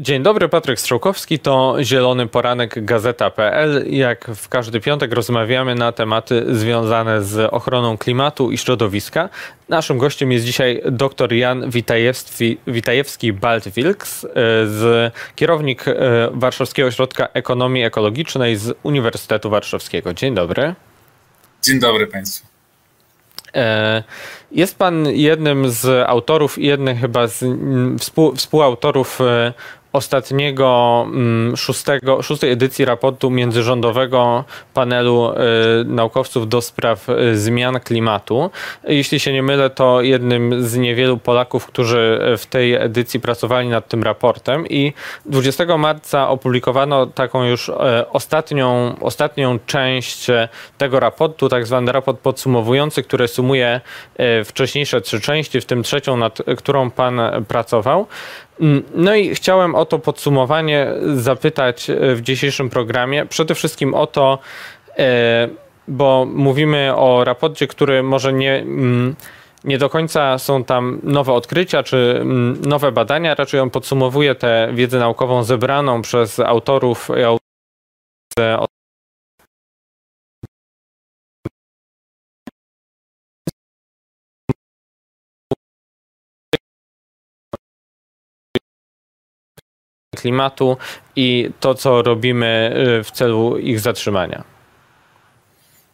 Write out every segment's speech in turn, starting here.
Dzień dobry, Patryk Strzałkowski, to Zielony Poranek Gazeta.pl. Jak w każdy piątek rozmawiamy na tematy związane z ochroną klimatu i środowiska. Naszym gościem jest dzisiaj dr Jan Witajewski-Baltwilks, e, z kierownik e, Warszawskiego Ośrodka Ekonomii Ekologicznej z Uniwersytetu Warszawskiego. Dzień dobry. Dzień dobry Państwu. E, jest pan jednym z autorów i jednym chyba z współ, współautorów ostatniego mm, szóstego, szóstej edycji raportu międzyrządowego panelu y, naukowców do spraw y, zmian klimatu. Jeśli się nie mylę, to jednym z niewielu Polaków, którzy w tej edycji pracowali nad tym raportem i 20 marca opublikowano taką już y, ostatnią, ostatnią część tego raportu, tak zwany raport podsumowujący, który sumuje wcześniejsze trzy części, w tym trzecią, nad którą pan pracował. Mm, no i chciałem o to podsumowanie zapytać e, w dzisiejszym programie. Przede wszystkim o to, e, bo mówimy o raporcie, który może nie, mm, nie do końca są tam nowe odkrycia czy mm, nowe badania, raczej on podsumowuje tę wiedzę naukową zebraną przez autorów klimatu i to, co robimy y, w celu ich zatrzymania.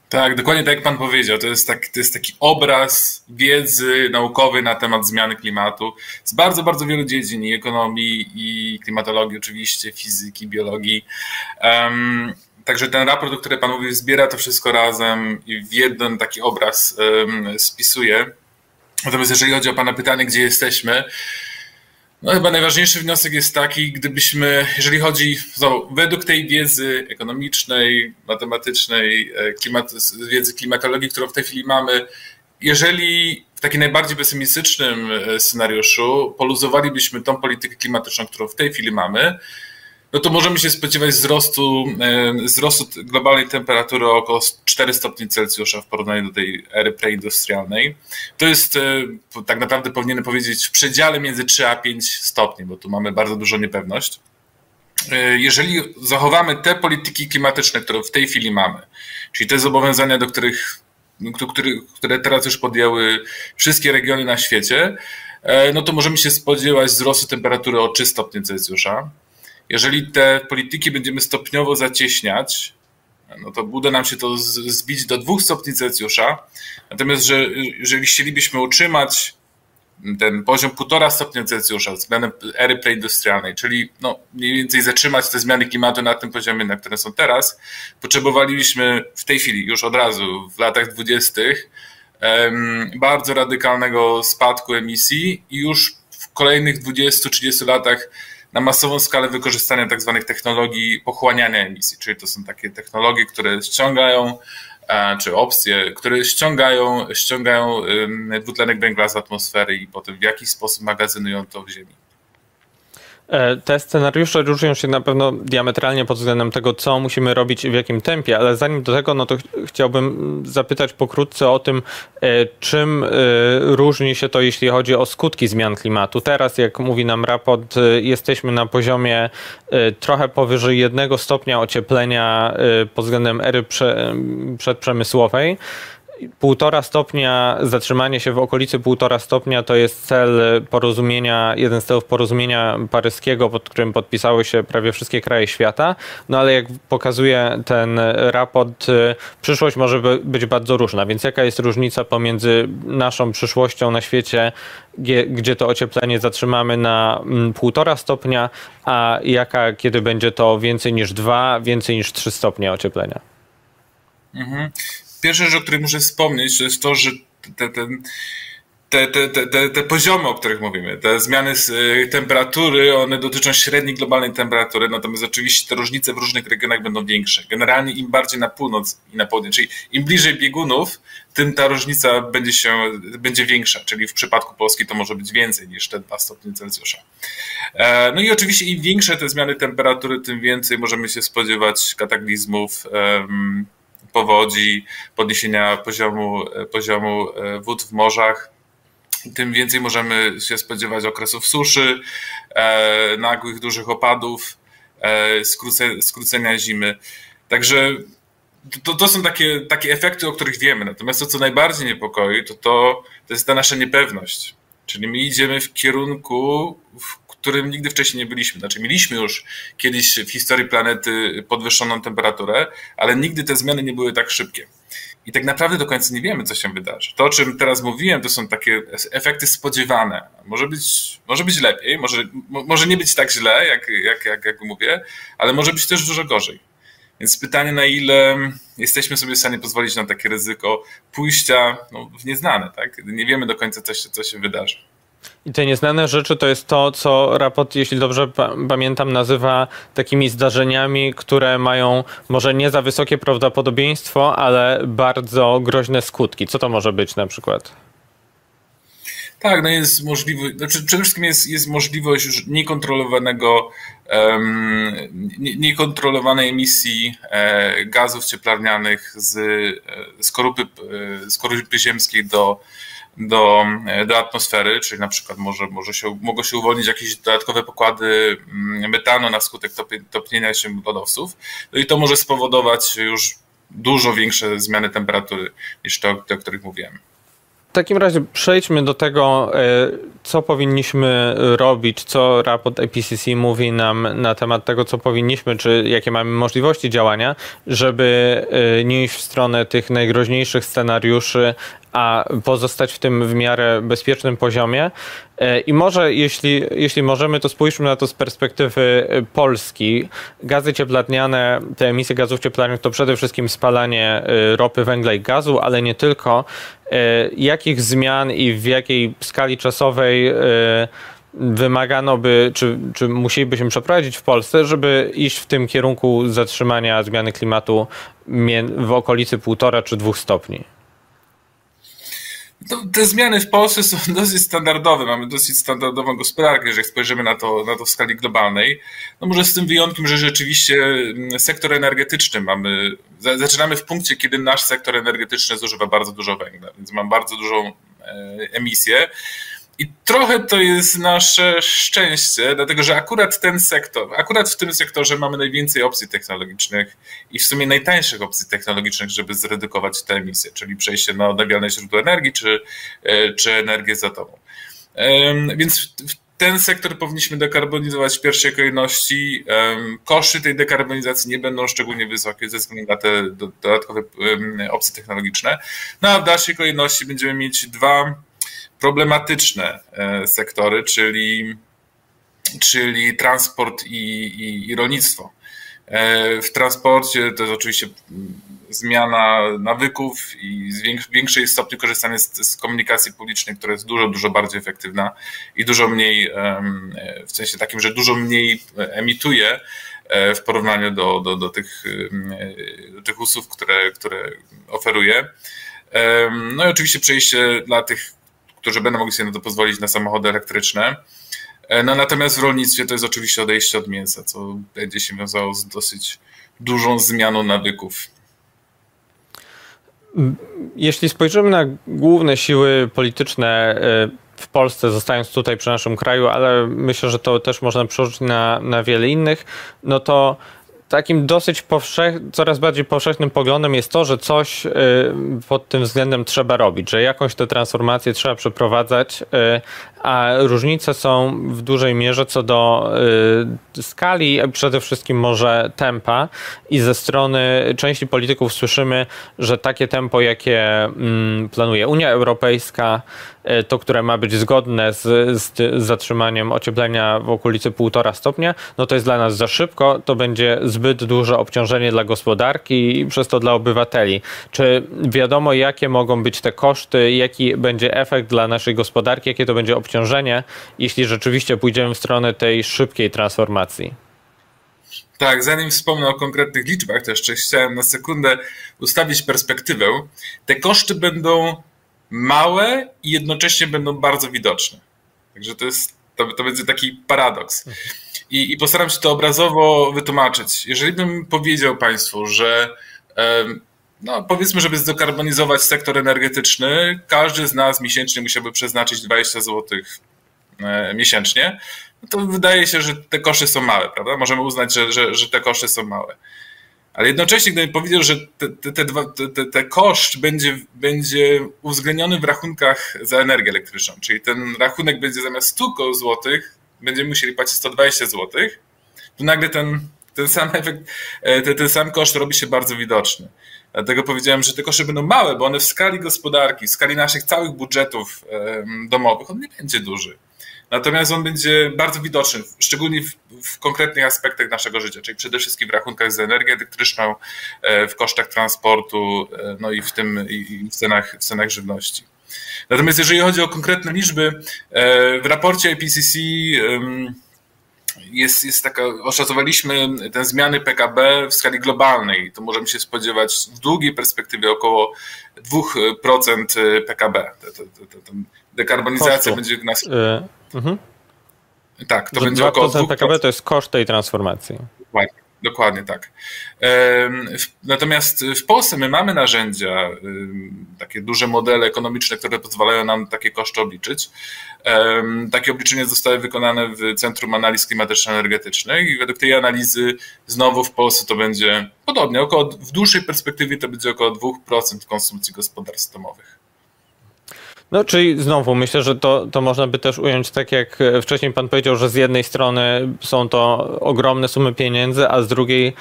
Tak, dokładnie tak jak Pan powiedział. To jest, tak, to jest taki obraz wiedzy naukowej na temat zmiany klimatu z bardzo, bardzo wielu dziedzin i ekonomii, i klimatologii, oczywiście, fizyki, biologii. Um, także ten raport, o którym Pan mówił, zbiera to wszystko razem i w jeden taki obraz um, spisuje. Natomiast jeżeli chodzi o Pana pytanie, gdzie jesteśmy, no chyba najważniejszy wniosek jest taki, gdybyśmy, jeżeli chodzi, według tej wiedzy ekonomicznej, matematycznej, e, klimat, wiedzy klimatologii, którą w tej chwili mamy, jeżeli w takim najbardziej pesymistycznym e, scenariuszu poluzowalibyśmy tą politykę klimatyczną, którą w tej chwili mamy, no to możemy się spodziewać wzrostu, e, wzrostu globalnej temperatury o około 4 stopni Celsjusza w porównaniu do tej ery preindustrialnej. To jest, e, tak naprawdę powinienem powiedzieć, w przedziale między 3 a 5 stopni, bo tu mamy bardzo dużą niepewność. E, jeżeli zachowamy te polityki klimatyczne, które w tej chwili mamy, czyli te zobowiązania, do których, które teraz już podjęły wszystkie regiony na świecie, no to możemy się spodziewać wzrostu temperatury o 3 stopnie Celsjusza jeżeli te polityki będziemy stopniowo zacieśniać, no to uda nam się to zbić do dwóch stopni Celsjusza. Natomiast, że jeżeli chcielibyśmy utrzymać ten poziom półtora stopnia Celsjusza względem ery preindustrialnej, czyli no mniej więcej zatrzymać te zmiany klimatu na tym poziomie, na którym są teraz, potrzebowalibyśmy w tej chwili, już od razu, w latach dwudziestych, bardzo radykalnego spadku emisji i już w kolejnych 20-30 latach na masową skalę wykorzystania tak zwanych technologii pochłaniania emisji, czyli to są takie technologie, które ściągają e, czy opcje, które ściągają, ściągają dwutlenek węgla z atmosfery i potem w jakiś sposób magazynują to w ziemi. E, te scenariusze różnią się na pewno diametralnie pod względem tego, co musimy robić i w jakim tempie, ale zanim do tego, no to chciałbym zapytać pokrótce o tym, e, czym e, różni się to, jeśli chodzi o skutki zmian klimatu. Teraz, jak mówi nam raport, jesteśmy na poziomie trochę powyżej jednego stopnia ocieplenia pod względem ery przedprzemysłowej. Półtora stopnia, zatrzymanie się w okolicy półtora stopnia to jest cel porozumienia, jeden z celów porozumienia paryskiego, pod którym podpisały się prawie wszystkie kraje świata. No ale jak pokazuje ten raport, przyszłość może być bardzo różna. Więc jaka jest różnica pomiędzy naszą przyszłością na świecie, gdzie to ocieplenie zatrzymamy na mm, półtora stopnia, a jaka, kiedy będzie to więcej niż dwa, więcej niż trzy stopnie ocieplenia? Mhm pierwsza rzecz, o której muszę wspomnieć, to jest to, że te, ten, te, te, te, te poziomy, o których mówimy, te zmiany y, temperatury, one dotyczą średniej globalnej temperatury, natomiast oczywiście te różnice w różnych regionach będą większe. Generalnie im bardziej na północ i na południe, czyli im bliżej biegunów, tym ta różnica będzie się, będzie większa, czyli w przypadku Polski to może być więcej niż te 2 stopnie Celsjusza. E, no i oczywiście im większe te zmiany temperatury, tym więcej możemy się spodziewać kataklizmów, powodzi, podniesienia poziomu, poziomu e, wód w morzach, tym więcej możemy się spodziewać okresów suszy, e, nagłych, dużych opadów, e, skróce, skrócenia zimy. Także to, to są takie, takie efekty, o których wiemy. Natomiast to, co najbardziej niepokoi, to, to, to jest ta nasza niepewność. Czyli my idziemy w kierunku, w którym nigdy wcześniej nie byliśmy. Znaczy, mieliśmy już kiedyś w historii planety podwyższoną temperaturę, ale nigdy te zmiany nie były tak szybkie. I tak naprawdę do końca nie wiemy, co się wydarzy. To, o czym teraz mówiłem, to są takie efekty spodziewane. Może być, może być lepiej, może, może nie być tak źle, jak, jak, jak, jak mówię, ale może być też dużo gorzej. Więc pytanie, na ile jesteśmy sobie w stanie pozwolić na takie ryzyko pójścia no, w nieznane, tak? Nie wiemy do końca, co się, co się wydarzy. I te nieznane rzeczy to jest to, co raport, jeśli dobrze pamiętam, nazywa takimi zdarzeniami, które mają może nie za wysokie prawdopodobieństwo, ale bardzo groźne skutki. Co to może być na przykład? Tak, no jest możliwość, znaczy przede wszystkim jest, jest możliwość niekontrolowanego, um, niekontrolowanej emisji e, gazów cieplarnianych z, e, skorupy, e, skorupy ziemskiej do, do, do atmosfery, czyli na przykład może, może się, mogą się uwolnić jakieś dodatkowe pokłady mm, metanu na skutek topnienia się lodowców. No i to może spowodować już dużo większe zmiany temperatury niż te, te o których mówiłem. W takim razie przejdźmy do tego, e, co powinniśmy robić, co raport IPCC mówi nam na temat tego, co powinniśmy, czy jakie mamy możliwości działania, żeby e, nie iść w stronę tych najgroźniejszych scenariuszy, a pozostać w tym w miarę bezpiecznym poziomie. E, I może, jeśli, jeśli możemy, to spójrzmy na to z perspektywy e, Polski. Gazy cieplarniane, te emisje gazów cieplarnianych to przede wszystkim spalanie e, ropy, węgla i gazu, ale nie tylko. Jakich zmian i w jakiej skali czasowej wymagano by, czy, czy musielibyśmy przeprowadzić w Polsce, żeby iść w tym kierunku zatrzymania zmiany klimatu w okolicy 1,5 czy 2 stopni? To, te zmiany w Polsce są dosyć standardowe. Mamy dosyć standardową gospodarkę, jeżeli spojrzymy na to, na to w skali globalnej. No może z tym wyjątkiem, że rzeczywiście mm, sektor energetyczny mamy. Zaczynamy w punkcie, kiedy nasz sektor energetyczny zużywa bardzo dużo węgla, więc mam bardzo dużą e, emisję. I trochę to jest nasze szczęście, dlatego że akurat ten sektor, akurat w tym sektorze mamy najwięcej opcji technologicznych i w sumie najtańszych opcji technologicznych, żeby zredukować te emisje, czyli przejście na odnawialne źródła energii czy, e, czy energię z atomu. Więc ten sektor powinniśmy dekarbonizować w pierwszej kolejności. Koszty tej dekarbonizacji nie będą szczególnie wysokie ze względu na te dodatkowe opcje technologiczne. No a w dalszej kolejności będziemy mieć dwa problematyczne e, sektory, czyli, czyli transport i, i, i rolnictwo. E, w transporcie to jest oczywiście zmiana nawyków i większej stopniu korzystanie z, z, komunikacji publicznej, która jest dużo, dużo bardziej efektywna i dużo mniej, w sensie takim, że dużo mniej emituje e, w porównaniu do, do, do, tych, do tych usług, które, które oferuje. No i oczywiście przejście dla tych którzy będą mogli sobie na to pozwolić na samochody elektryczne. E, no, natomiast w rolnictwie to jest oczywiście odejście od mięsa, co będzie się wiązało z dosyć dużą zmianą nawyków. Jeśli spojrzymy na główne siły polityczne e, w Polsce, zostając tutaj przy naszym kraju, ale myślę, że to też można przełożyć na, na wiele innych, no to takim dosyć powszech, coraz bardziej powszechnym poglądem jest to, że coś y, pod tym względem trzeba robić, że jakąś tę transformację trzeba przeprowadzać, y, a różnice są w dużej mierze co do y, skali, przede wszystkim może tempa i ze strony części polityków słyszymy, że takie tempo, jakie mm, planuje Unia Europejska, E, to, które ma być zgodne z, z, z zatrzymaniem ocieplenia w okolicy 1,5 stopnia, no to jest dla nas za szybko, to będzie zbyt duże obciążenie dla gospodarki i przez to dla obywateli. Czy wiadomo, jakie mogą być te koszty, jaki będzie efekt dla naszej gospodarki, jakie to będzie obciążenie, jeśli rzeczywiście pójdziemy w stronę tej szybkiej transformacji? Tak, zanim wspomnę o konkretnych liczbach, to jeszcze chciałem na sekundę ustawić perspektywę. Te koszty będą małe i jednocześnie będą bardzo widoczne. Także to jest, to, to będzie taki paradoks. I, I postaram się to obrazowo wytłumaczyć. Jeżeli bym powiedział Państwu, że no, powiedzmy, żeby zdekarbonizować sektor energetyczny, każdy z nas miesięcznie musiałby przeznaczyć 20 zł miesięcznie, no to wydaje się, że te koszty są małe, prawda? Możemy uznać, że, że, że te koszty są małe. Ale jednocześnie, gdybym powiedział, że te, te, te, te koszt będzie, będzie uwzględniony w rachunkach za energię elektryczną, czyli ten rachunek będzie zamiast 100 złotych, będziemy musieli płacić 120 złotych, to nagle ten, ten sam efekt, e, ten, ten sam koszt robi się bardzo widoczny. Dlatego powiedziałem, że te koszty będą małe, bo one w skali gospodarki, w skali naszych całych budżetów domowych, on nie będzie duży. Natomiast on będzie bardzo widoczny, szczególnie w, w, konkretnych aspektach naszego życia, czyli przede wszystkim w rachunkach za energię elektryczną, e, w kosztach transportu, e, no i w tym i w cenach, w cenach żywności. Natomiast jeżeli chodzi o konkretne liczby, e, w raporcie IPCC jest, jest taka, oszacowaliśmy te zmiany PKB w skali globalnej. To możemy się spodziewać w długiej perspektywie około 2% PKB. Dekarbonizacja będzie nas. Mhm. Tak, to Że będzie około 2% PKB to jest koszt tej transformacji. Dokładnie, dokładnie tak. Natomiast w Polsce my mamy narzędzia, takie duże modele ekonomiczne, które pozwalają nam takie koszty obliczyć. Takie obliczenia zostały wykonane w Centrum Analiz Klimatyczno-Energetycznych i według tej analizy znowu w Polsce to będzie podobnie, około, w dłuższej perspektywie to będzie około 2% konsumpcji gospodarstw domowych. No, czyli znowu myślę, że to, to można by też ująć tak, jak wcześniej pan powiedział, że z jednej strony są to ogromne sumy pieniędzy, a z drugiej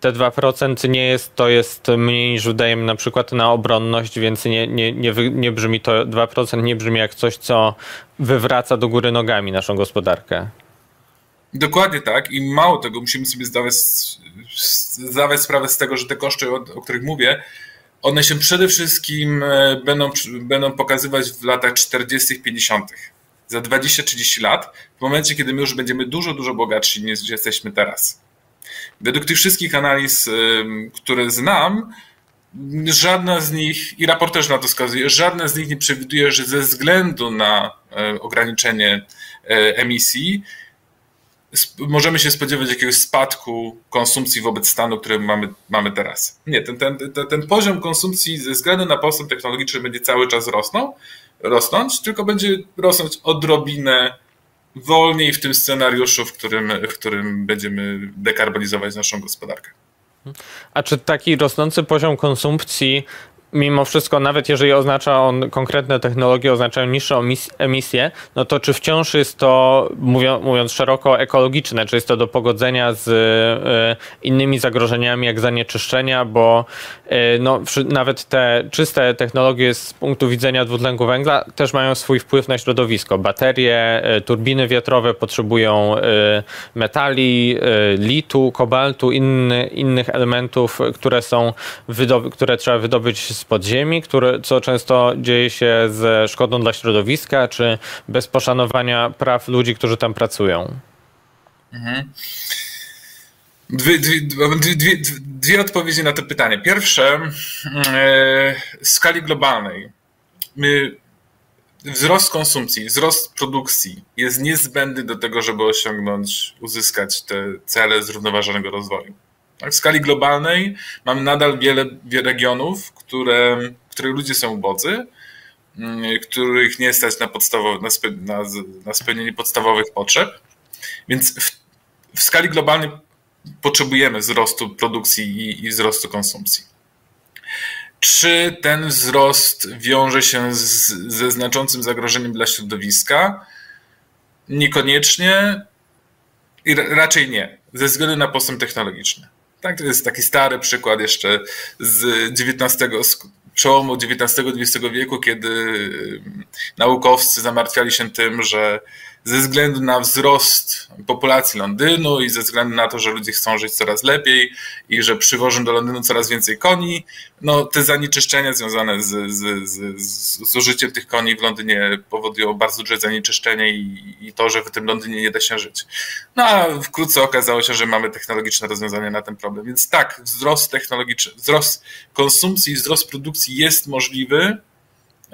te 2% nie jest, to jest mniej niż wydajemy na przykład na obronność, więc nie, nie, nie, nie brzmi to 2% nie brzmi jak coś, co wywraca do góry nogami naszą gospodarkę. Dokładnie tak i mało tego, musimy sobie zdawać, zdawać sprawę z tego, że te koszty, o, o których mówię, one się przede wszystkim e, będą, będą pokazywać w latach 40., 50., za 20-30 lat, w momencie, kiedy my już będziemy dużo, dużo bogatsi niż jesteśmy teraz. Według tych wszystkich analiz, e, które znam, żadna z nich, i raport też na to wskazuje, żadna z nich nie przewiduje, że ze względu na e, ograniczenie emisji, możemy się spodziewać jakiegoś spadku konsumpcji wobec stanu, który mamy, mamy teraz. Nie, ten, ten, ten, ten poziom konsumpcji ze względu na postęp technologiczny będzie cały czas rosnął, rosnąć, tylko będzie rosnąć odrobinę wolniej w tym scenariuszu, w którym, w którym będziemy dekarbonizować naszą gospodarkę. A czy taki rosnący poziom konsumpcji mimo wszystko, nawet jeżeli oznacza on konkretne technologie, oznaczają niższą emisję, no to czy wciąż jest to, mówiąc szeroko, ekologiczne? Czy jest to do pogodzenia z e, innymi zagrożeniami, jak zanieczyszczenia, bo e, no, nawet te czyste technologie z punktu widzenia dwutlenku węgla też mają swój wpływ na środowisko. Baterie, e, turbiny wiatrowe potrzebują metali, litu, kobaltu, inny, innych elementów, które są, które trzeba wydobyć z z podziemi, które, co często dzieje się ze szkodą dla środowiska, czy bez poszanowania praw ludzi, którzy tam pracują? Mhm. Dwie, dwie, dwie, dwie, odpowiedzi na to pytanie. Pierwsze, e, w skali globalnej. My, wzrost konsumpcji, wzrost produkcji jest niezbędny do tego, żeby osiągnąć, uzyskać te cele zrównoważonego rozwoju. Tak, w skali globalnej mamy nadal wiele, regionów, które, które ludzie są ubodzy, mm, których nie stać na, podstawowe, na, spe, na, na spełnienie podstawowych potrzeb. Więc w, w, skali globalnej potrzebujemy wzrostu produkcji i, i wzrostu konsumpcji. Czy ten wzrost wiąże się z, ze znaczącym zagrożeniem dla środowiska? Niekoniecznie i raczej nie, ze względu na postęp technologiczny. Tak, to jest taki stary przykład jeszcze z XIX, przełomu XIX-XX wieku, kiedy naukowcy zamartwiali się tym, że ze względu na wzrost populacji Londynu i ze względu na to, że ludzie chcą żyć coraz lepiej i że przywożą do Londynu coraz więcej koni, no te zanieczyszczenia związane z, z, z, z zużyciem tych koni w Londynie powodują bardzo duże zanieczyszczenie i, i to, że w tym Londynie nie da się żyć. No a wkrótce okazało się, że mamy technologiczne rozwiązania na ten problem. Więc tak, wzrost technologiczny, wzrost konsumpcji, wzrost produkcji jest możliwy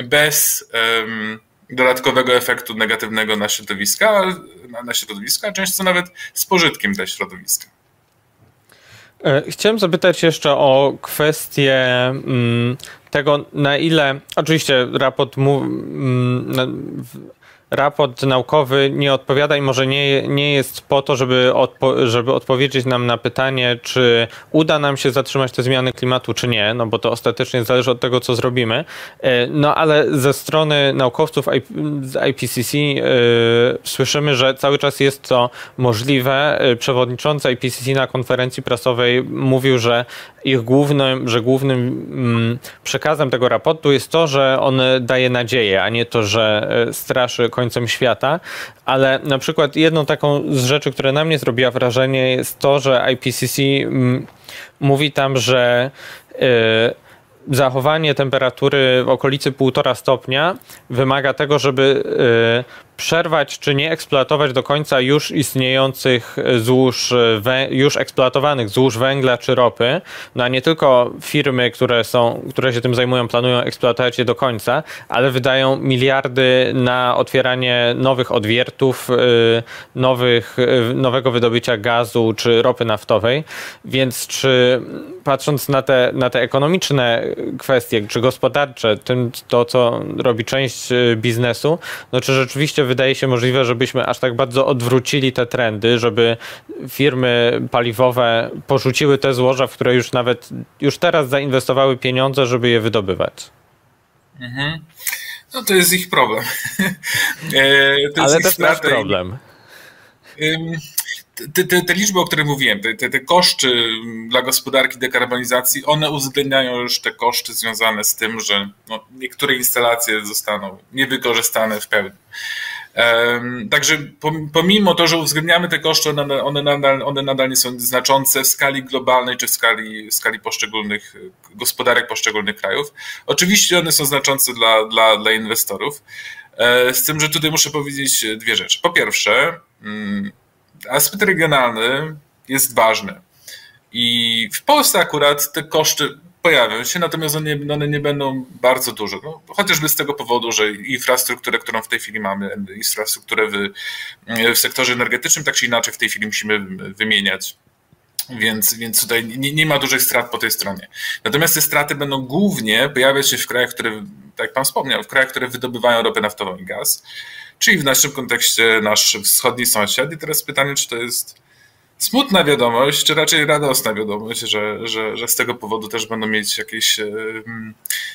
bez um, dodatkowego efektu negatywnego na środowiska, na, na środowisko, a często nawet z pożytkiem dla środowiska. E, chciałem zapytać jeszcze o kwestię mm, tego, na ile. Oczywiście raport mu, mm, raport naukowy nie odpowiada i może nie, nie jest po to, żeby, odpo żeby odpowiedzieć nam na pytanie, czy uda nam się zatrzymać te zmiany klimatu, czy nie, no bo to ostatecznie zależy od tego, co zrobimy. E, no ale ze strony naukowców z IPCC yy, słyszymy, że cały czas jest to możliwe. Przewodniczący IPCC na konferencji prasowej mówił, że ich głównym, że głównym mm, przekazem tego raportu jest to, że on daje nadzieję, a nie to, że e, straszy końcem świata. Ale na przykład jedną taką z rzeczy, która na mnie zrobiła wrażenie, jest to, że IPCC mm, mówi tam, że yy, zachowanie temperatury w okolicy 1,5 stopnia wymaga tego, żeby y, przerwać czy nie eksploatować do końca już istniejących złóż, już eksploatowanych złóż węgla czy ropy, no a nie tylko firmy, które, są, które się tym zajmują, planują eksploatować je do końca, ale wydają miliardy na otwieranie nowych odwiertów, y, nowych, nowego wydobycia gazu czy ropy naftowej. Więc czy patrząc na te, na te ekonomiczne kwestie, czy gospodarcze, tym, to co robi część biznesu, no czy rzeczywiście wydaje się możliwe, żebyśmy aż tak bardzo odwrócili te trendy, żeby firmy paliwowe porzuciły te złoża, w które już nawet już teraz zainwestowały pieniądze, żeby je wydobywać. Mhm. No to jest ich problem. E, Ale też nasz problem te, te, te, liczby, o których mówiłem, te, te, te koszty dla gospodarki dekarbonizacji, one uwzględniają już te koszty związane z tym, że no, niektóre instalacje zostaną niewykorzystane w pełni. Także pomimo to, że uwzględniamy te koszty, one, one, nadal, one nadal nie są znaczące w skali globalnej czy w skali, w skali poszczególnych gospodarek poszczególnych krajów. Oczywiście one są znaczące dla, dla, dla inwestorów. E, z tym, że tutaj muszę powiedzieć dwie rzeczy. Po pierwsze, mm, aspekt regionalny jest ważny. I w Polsce akurat te koszty pojawią się, natomiast one nie, one nie będą bardzo duże. No, chociażby z tego powodu, że infrastrukturę, którą w tej chwili mamy, infrastrukturę w, w sektorze energetycznym, tak czy inaczej w tej chwili musimy wymieniać. Więc, więc tutaj nie, nie ma dużych strat po tej stronie. Natomiast te straty będą głównie pojawiać się w krajach, które, tak jak Pan wspomniał, w krajach, które wydobywają ropę naftową i gaz czyli w naszym kontekście nasz wschodni sąsiad. I teraz pytanie, czy to jest smutna wiadomość, czy raczej radosna wiadomość, że, że, że z tego powodu też będą mieć jakieś,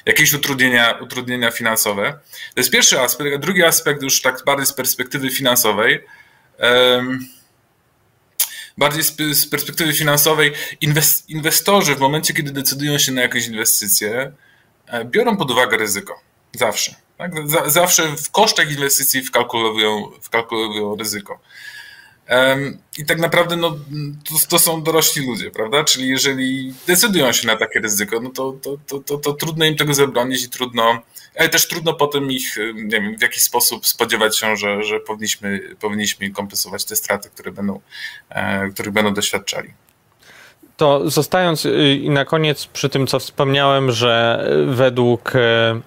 jakieś utrudnienia, utrudnienia finansowe. To jest pierwszy aspekt, drugi aspekt już tak bardziej z perspektywy finansowej. Bardziej z perspektywy finansowej, inwestorzy w momencie, kiedy decydują się na jakieś inwestycje, e, biorą pod uwagę ryzyko. Zawsze. Tak? Zawsze w kosztach inwestycji wkalkulują, wkalkulują ryzyko. I tak naprawdę no, to, to, są dorośli ludzie, prawda? Czyli jeżeli decydują się na takie ryzyko, no to, to, to, to, trudno im tego zabronić i trudno, ale też trudno potem ich nie wiem, w jakiś sposób spodziewać się, że, że powinniśmy, powinniśmy kompensować te straty, które będą, e, których będą doświadczali. To zostając y, i na koniec przy tym, co wspomniałem, że według e,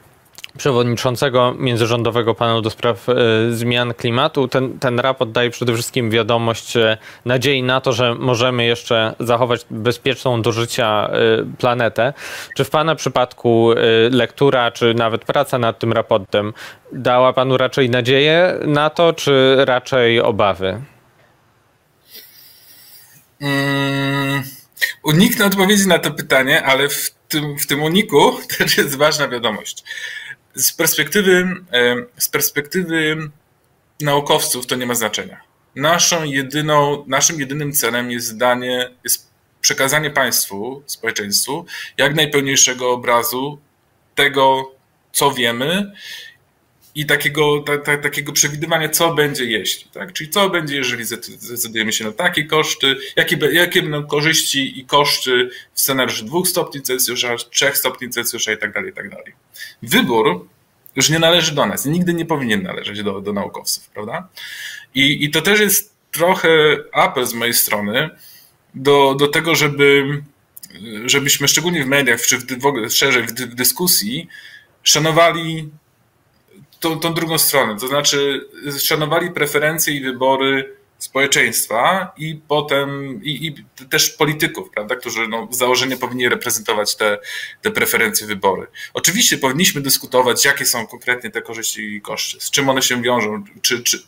przewodniczącego międzyrządowego panelu do spraw e, zmian klimatu. Ten, ten raport daje przede wszystkim wiadomość e, nadziei na to, że możemy jeszcze zachować bezpieczną do życia e, planetę. Czy w Pana przypadku lektura, czy nawet praca nad tym raportem dała Panu raczej nadzieję na to, czy raczej obawy? Mm, uniknę odpowiedzi na to pytanie, ale w tym, w tym uniku też jest ważna wiadomość z perspektywy, z perspektywy naukowców to nie ma znaczenia. Naszą jedyną, naszym jedynym celem jest danie, jest przekazanie państwu, społeczeństwu jak najpełniejszego obrazu tego, co wiemy i takiego, ta, ta, takiego przewidywania, co będzie jeśli. Tak? Czyli co będzie, jeżeli zdecydujemy się na takie koszty, jakie, jakie będą korzyści i koszty w scenariuszu 2 stopni Celsjusza, 3 stopni Celsjusza i tak dalej, i tak dalej. Wybór już nie należy do nas, nigdy nie powinien należeć do, do naukowców, prawda? I, I to też jest trochę apel z mojej strony do, do tego, żeby, żebyśmy szczególnie w mediach, czy w, w ogóle szerzej w, w dyskusji, szanowali tą, tą drugą stronę, to znaczy szanowali preferencje i wybory społeczeństwa i potem i, i też polityków, prawda, którzy no, w założeniu powinni reprezentować te, te preferencje wybory. Oczywiście powinniśmy dyskutować, jakie są konkretnie te korzyści i koszty, z czym one się wiążą, czy, czy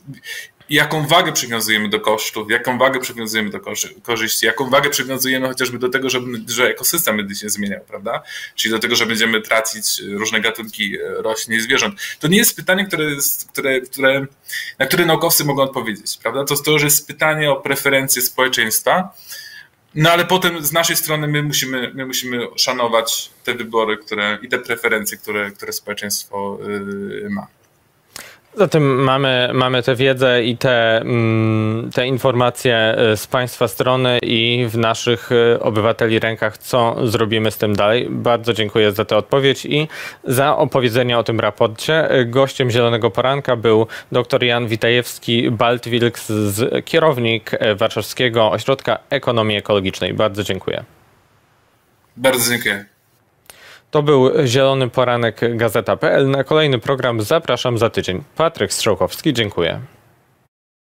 jaką wagę przywiązujemy do kosztów, jaką wagę przywiązujemy do korzyści, jaką wagę przywiązujemy chociażby do tego, żeby, że ekosystem będzie się zmieniał, prawda? Czyli do tego, że będziemy tracić różne gatunki roślin i zwierząt. To nie jest pytanie, które, które, które, na które naukowcy mogą odpowiedzieć, prawda? To, to już jest pytanie o preferencje społeczeństwa, no ale potem z naszej strony my musimy, my musimy szanować te wybory które, i te preferencje, które, które społeczeństwo yy, ma. Zatem mamy, mamy tę wiedzę i te, mm, te informacje e, z Państwa strony i w naszych e, obywateli rękach, co zrobimy z tym dalej. Bardzo dziękuję za tę odpowiedź i za opowiedzenie o tym raporcie. E, gościem Zielonego Poranka był dr Jan Witajewski, Baltwilks, kierownik Warszawskiego Ośrodka Ekonomii Ekologicznej. Bardzo dziękuję. Bardzo dziękuję. To był Zielony Poranek Gazeta.pl. Na kolejny program zapraszam za tydzień. Patryk Strzałkowski, dziękuję.